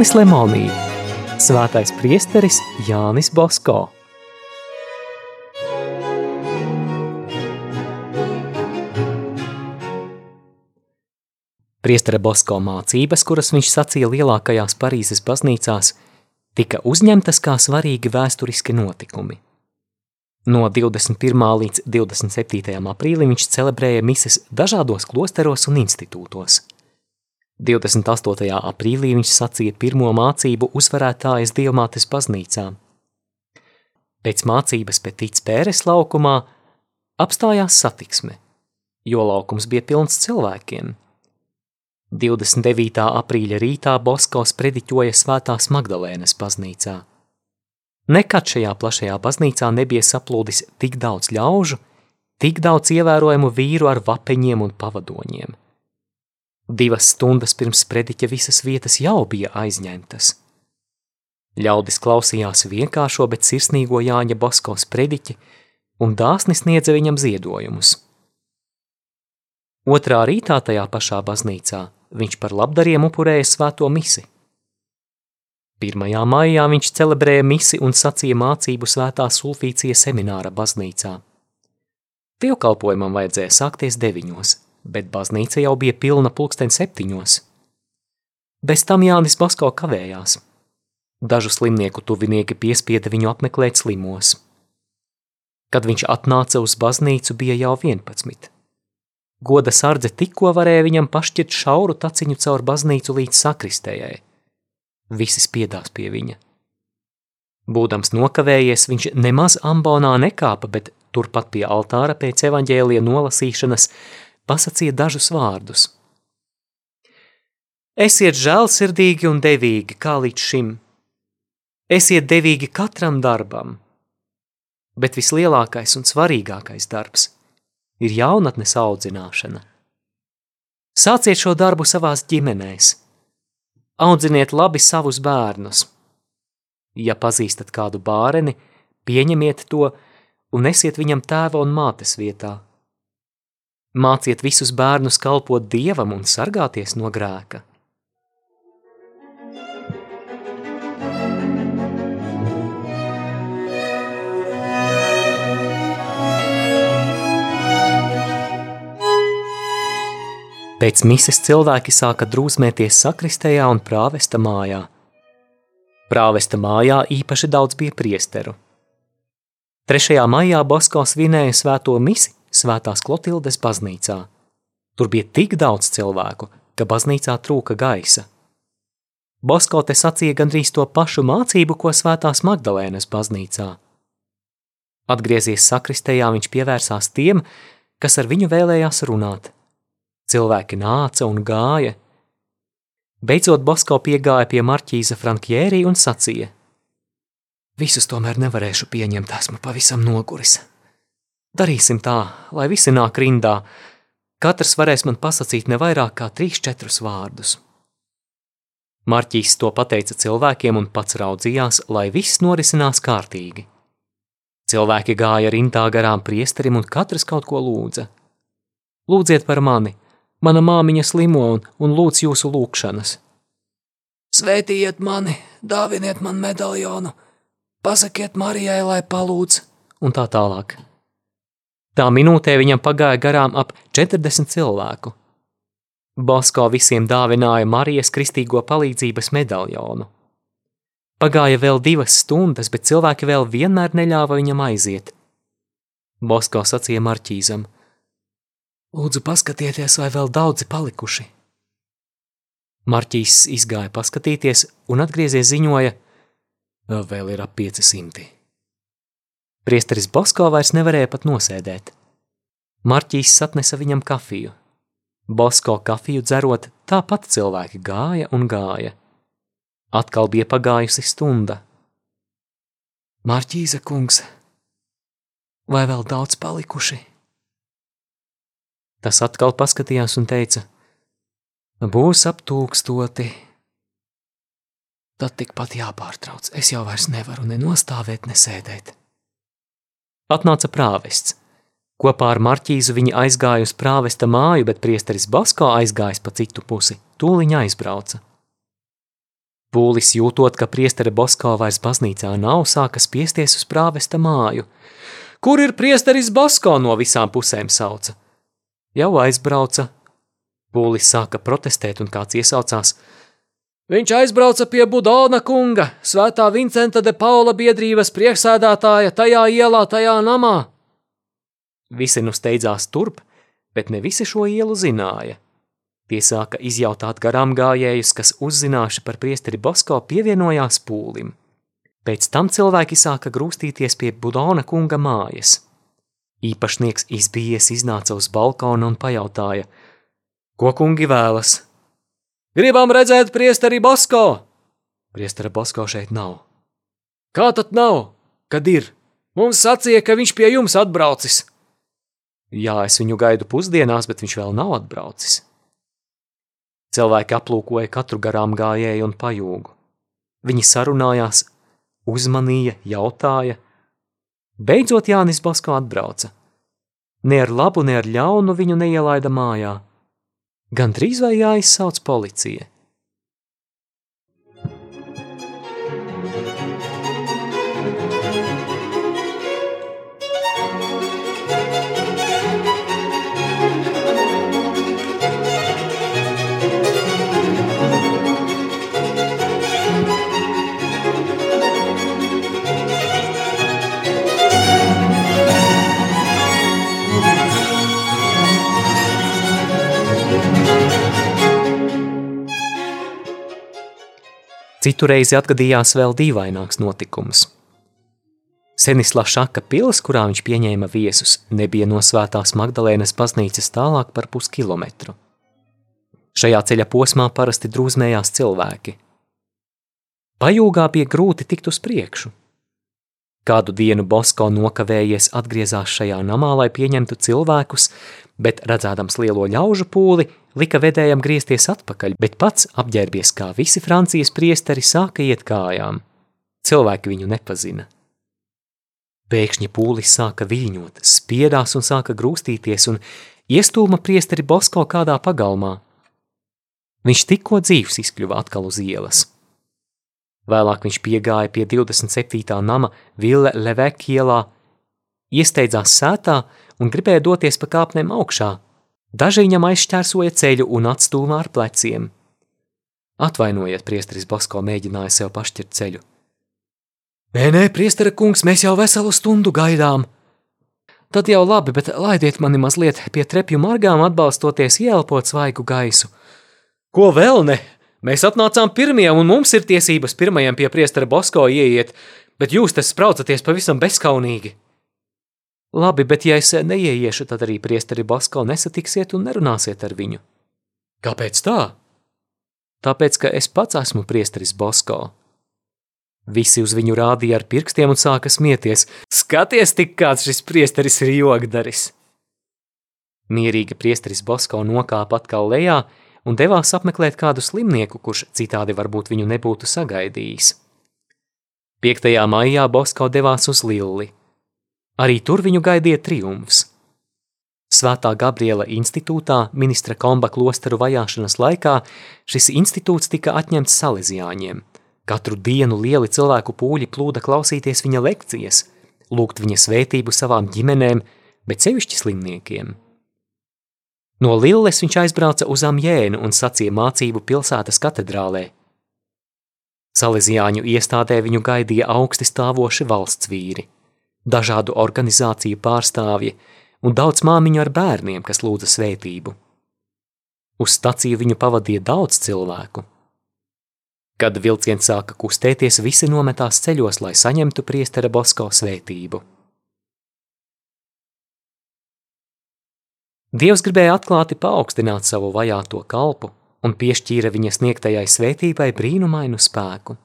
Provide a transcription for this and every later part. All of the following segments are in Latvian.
Jānis Lemonī, Svētais priesteris Jānis Bosko. Priestera Bosko mācības, kuras viņš sacīja lielākajās Parīzes baznīcās, tika uzņemtas kā svarīgi vēsturiski notikumi. No 21. līdz 27. aprīlim viņš celebrēja mises dažādos klosteros un institūtos. 28. aprīlī viņš sacīja pirmo mācību uzvarētājas Dievmātes baznīcā. Pēc mācības Petīts Pēres laukumā apstājās satiksme, jo laukums bija pilns cilvēkiem. 29. aprīļa rītā Boskos prediķoja Svētās Magdalēnas baznīcā. Nekad šajā plašajā baznīcā nebija saplūdis tik daudz ļaužu, tik daudz ievērojamu vīru ar vapeņiem un pavadoņiem. Divas stundas pirms prediķa visas vietas jau bija aizņemtas. Ļaudis klausījās vienkāršo, bet sirsnīgo Jāņa Boskos prediķi un dāsni sniedza viņam ziedojumus. Otrā rītā tajā pašā baznīcā viņš par labdariem upurēja svēto misi. 1. maijā viņš celebrēja misi un sacīja mācību svētā sulfīcija semināra baznīcā. Dievkalpojumam vajadzēja sākties deviņos, bet baznīca jau bija pilna pulksten septiņos. Bez tam Jānis Basko kavējās. Dažu slimnieku tuvinieki piespieda viņu apmeklēt slimos. Kad viņš atnāca uz baznīcu, bija jau 11. Goda sardze tikko varēja viņam pašķirt šauru taciņu caur baznīcu līdz sakristējai – visi spiedās pie viņa. Būdams nokavējies, viņš nemaz ambonā nekāpa, bet turpat pie altāra pēc evaņģēlija nolasīšanas pasacīja dažus vārdus. Esiet žēlsirdīgi un devīgi, kā līdz šim. Esiet devīgi katram darbam, bet vislielākais un svarīgākais darbs ir jaunatnes audzināšana. Sāciet šo darbu savās ģimenēs – Audziniet labi savus bērnus. Ja pazīstat kādu bāreni, pieņemiet to un nesiet viņam tēva un mātes vietā. Māciet visus bērnus kalpot dievam un sargāties no grēka. Pēc mises cilvēki sāka drūzmēties sakristējā un prāvesta mājā. Prāvesta mājā īpaši daudz bija priesteru. 3. maijā Bosko svinēja svēto misi svētās Klotildes baznīcā. Tur bija tik daudz cilvēku, ka baznīcā trūka gaisa. Bosko te sacīja gandrīz to pašu mācību, ko svētās Magdalēnas baznīcā. Atgriezies sakristējā, viņš pievērsās tiem, kas ar viņu vēlējās runāt – Cilvēki nāca un gāja. Beidzot, Bosko piegāja pie marķīza Frankjērī un sacīja: Visus tomēr nevarēšu pieņemt, esmu pavisam noguris. Darīsim tā, lai visi nāk rindā. Katrs varēs man pasakīt ne vairāk kā trīs, četrus vārdus. Marķīs to pateica cilvēkiem un pats raudzījās, lai viss norisinās kārtīgi. Cilvēki gāja rindā garām priesterim un katrs kaut ko lūdza. Lūdziet par mani, Mana māmiņa slimo un, un lūdz jūsu lūgšanas. Svētījiet mani, dāviniet man medaļonu, pasakiet Marijai, lai palūdz, un tā tālāk. Tā minūtē viņam pagāja garām ap 40 cilvēku. Bosko visiem dāvināja Marijas kristīgo palīdzības medaļonu. Pagāja vēl divas stundas, bet cilvēki vēl vienmēr neļāva viņam aiziet. Bosko sacīja Marķīzam – Lūdzu, paskatieties, vai vēl daudzi palikuši. Marķīs izgāja paskatīties un atgriezies ziņoja, vēl ir ap 500. Priesteris Bosko vairs nevarēja pat nosēdēt. Marķīs atnesa viņam kafiju. Bosko kafiju dzerot, tāpat cilvēki gāja un gāja. Atkal bija pagājusi stunda. Marķīza kungs, vai vēl daudz palikuši? Tas atkal paskatījās un teica: Būs ap tūkstoti. Tad tikpat jāpārtrauc, es jau vairs nevaru ne nostāvēt, ne sēdēt. Atnāca prāvests. Kopā ar Marķīzu viņi aizgāja uz prāvesta māju, bet priesteris Basko aizgājis pa citu pusi, tūliņ aizbrauca. Pūlis jūtot, ka priestera Bosko vairs baznīcā nav, sāka spiesties uz prāvesta māju. Kur ir priesteris Bosko no visām pusēm sauca? Jau aizbrauca. Pūlis sāka protestēt un kāds iesaucās. Viņš aizbrauca pie Budona kunga, svētā Vincenta de Paula biedrības priekšsēdētāja tajā ielā, tajā namā. Visi nu steidzās turp, bet ne visi šo ielu zināja. Tie sāka izjautāt garām gājējus, kas uzzinājuši par priesteri Bosko pievienojās pūlim. Pēc tam cilvēki sāka grūstīties pie Budona kunga mājas. Īpašnieks izbijies iznāca uz balkonu un pajautāja, ko kungi vēlas? Gribam redzēt priesteri Bosko! Priestera Bosko šeit nav. Kā tad nav? Kad ir? Mums sacīja, ka viņš pie jums atbraucis. Jā, es viņu gaidu pusdienās, bet viņš vēl nav atbraucis. Cilvēki aplūkoja katru garām gājēju un pajūgu. Viņi sarunājās, uzmanīja, jautāja. Beidzot Jānis Basko atbrauca. Ne ar labu, ne ar ļaunu viņu neielaida mājā. Gan drīz vai jāizsauc policija. Citu reizi atgadījās vēl dīvaināks notikums. Senisla Šaka pils, kurā viņš pieņēma viesus, nebija no svētās Magdalēnas baznīcas tālāk par puskilometru. Šajā ceļa posmā parasti drūzmējās cilvēki. Pajūgā bija grūti tikt uz priekšu. Kādu dienu Bosko nokavējies atgriezās šajā namā, lai pieņemtu cilvēkus, bet redzēdams lielo ļaužu pūli, lika vedējam griezties atpakaļ, bet pats apģērbies kā visi Francijas priesteri sāka iet kājām. Cilvēki viņu nepazina. Pēkšņi pūlis sāka viļņot, spiedās un sāka grūstīties un iestūma priesteri Bosko kādā pagalmā. Viņš tikko dzīvs izkļuva atkal uz ielas. Vēlāk viņš piegāja pie 27. nama Ville Levek ielā, iesteidzās sētā un gribēja doties pa kāpnēm augšā, Daži viņam aizšķērsoja ceļu un atstūmā ar pleciem. Atvainojiet, priesteris Basko mēģināja sev pašķirt ceļu. Nē, nē, priestera kungs, mēs jau veselu stundu gaidām. Tad jau labi, bet laidiet mani mazliet pie trepju margām atbalstoties ieelpot svaigu gaisu. Ko vēl ne? Mēs atnācām pirmie, un mums ir tiesības pirmajam pie priestera Basko ieiet, bet jūs te spraucaties pavisam bezkaunīgi. Labi, bet ja es neieiešu, tad arī priesteri Basko nesatiksiet un nerunāsiet ar viņu. Kāpēc tā? Tāpēc, ka es pats esmu priesteris Basko. Visi uz viņu rādīja ar pirkstiem un sāka smieties. Skaties, tik kāds šis priesteris ir jogdaris! Mierīga priesteris Basko nokāpa atkal lejā un devās apmeklēt kādu slimnieku, kurš citādi varbūt viņu nebūtu sagaidījis. 5. maijā Basko devās uz Lilli. Arī tur viņu gaidīja triumfs. Svētā Gabriela institūtā ministra Komba klosteru vajāšanas laikā šis institūts tika atņemts salesiāņiem. Katru dienu lieli cilvēku pūļi plūda klausīties viņa lekcijas, lūgt viņa svētību savām ģimenēm, bet sevišķi slimniekiem. No Lilles viņš aizbrauca uz Amjēnu un sacīja mācību pilsētas katedrālē. Salesiāņu iestādē viņu gaidīja augsti stāvoši valsts vīri – dažādu organizāciju pārstāvji un daudz māmiņu ar bērniem, kas lūdza svētību. Uz staciju viņu pavadīja daudz cilvēku. Kad vilciens sāka kustēties, visi nometās ceļos, lai saņemtu priestera Bosko svētību. Dievs gribēja atklāti paaugstināt savu vajāto kalpu un piešķīra viņa sniegtajai svētībai brīnumainu spēku.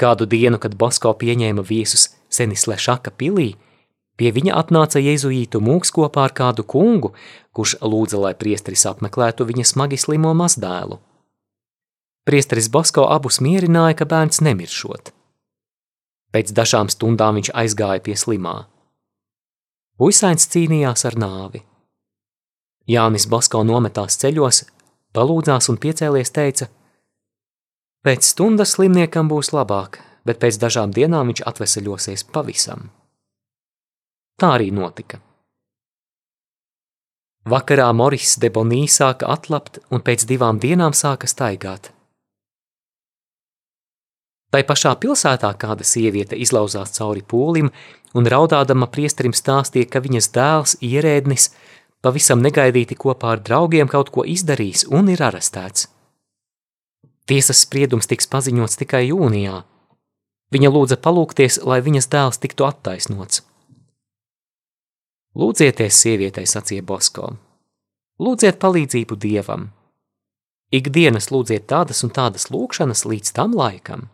Kādu dienu, kad Bosko pieņēma viesus Senisle Šaka pilī, pie viņa atnāca jēzuītu mūks kopā ar kādu kungu, kurš lūdza, lai priesteris apmeklētu viņa smagi slimo mazdēlu. Priesteris Bosko abus mierināja, ka bērns nemiršot. Pēc dažām stundām viņš aizgāja pie slimā. Puisains cīnījās ar nāvi. Jānis Bosko nometās ceļos, palūdzās un piecēlies teica – Pēc stundas slimniekam būs labāk, bet pēc dažām dienām viņš atveseļosies pavisam. Tā arī notika. Vakarā Moris Debonī sāka atlapt un pēc divām dienām sāka staigāt. Tai pašā pilsētā kāda sieviete izlauzās cauri pūlim un raudādama priesterim stāstīja, ka viņas dēls ierēdnis pavisam negaidīti kopā ar draugiem kaut ko izdarījis un ir arestēts. Tiesas spriedums tiks paziņots tikai jūnijā. Viņa lūdza palūkties, lai viņas dēls tiktu attaisnots. Lūdzieties, sievietei, sacīja Bosko. Lūdziet palīdzību dievam. Ikdienas lūdziet tādas un tādas lūkšanas līdz tam laikam.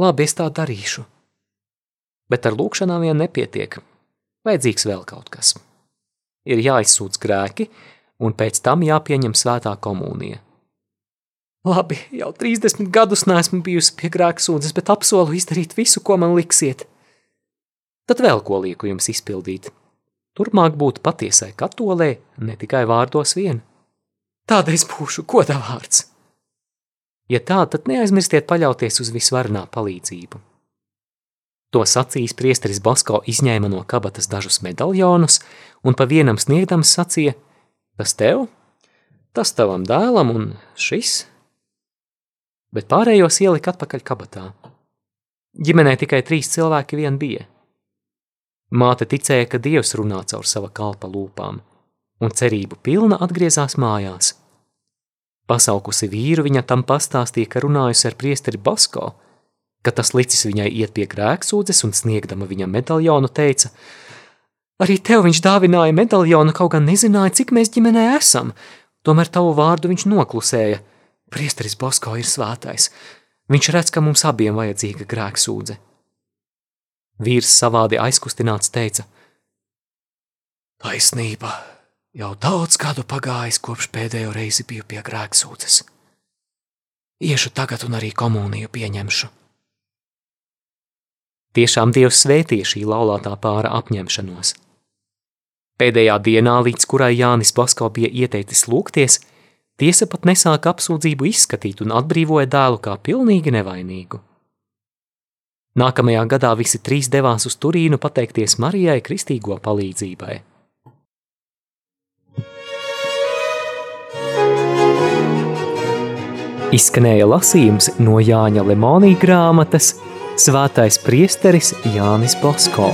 Labi, es tā darīšu. Bet ar lūkšanām vien nepietiek. Vajadzīgs vēl kaut kas. Ir jāizsūdz grēki, un pēc tam jāpieņem svētā komunija. Labi, jau 30 gadus neesmu bijusi pie grēksūdzes, bet apsolu izdarīt visu, ko man liksiet. Tad vēl ko lieku jums izpildīt – turpmāk būt patiesai katolē, ne tikai vārdos vien. Tāda es būšu goda vārds. Ja tā, tad neaizmirstiet paļauties uz visvarnā palīdzību. To sacījis priesteris Basko izņēma no kabatas dažus medaljonus un pa vienam sniegdams sacīja, tas tev, tas tavam dēlam un šis, bet pārējos ielika atpakaļ kabatā. Ģimenē tikai trīs cilvēki vien bija – Māte ticēja, ka Dievs runā caur sava kalpa lūpām, un cerību pilna atgriezās mājās. Pasaukusi vīru, viņa tam pastāstīja, ka runājusi ar priesteri Basko, ka tas licis viņai iet pie grēksūdzes un sniegdama viņam medaļonu teica, arī tev viņš dāvināja medaļonu, kaut gan nezināja, cik mēs ģimenē esam, tomēr tavu vārdu viņš noklusēja. Priesteris Basko ir svētais. Viņš redz, ka mums abiem vajadzīga grēksūdze. Vīrs savādi aizkustināts teica: Taisnība, jau daudz gadu pagājis, kopš pēdējo reizi biju pie grēksūdzes. Iešu tagad un arī komuniju pieņemšu. Tiešām Dievs svētīja šī laulātā pāra apņemšanos. Pēdējā dienā, līdz kurai Jānis Basko bija ieteicis lūgties, tiesa pat nesāka apsūdzību izskatīt un atbrīvoja dēlu kā pilnīgi nevainīgu. Nākamajā gadā visi trīs devās uz Turīnu pateikties Marijai Kristīgo palīdzībai. Izskanēja lasījums no Jāņa Lemonija grāmatas Svētais priesteris Jānis Bosko.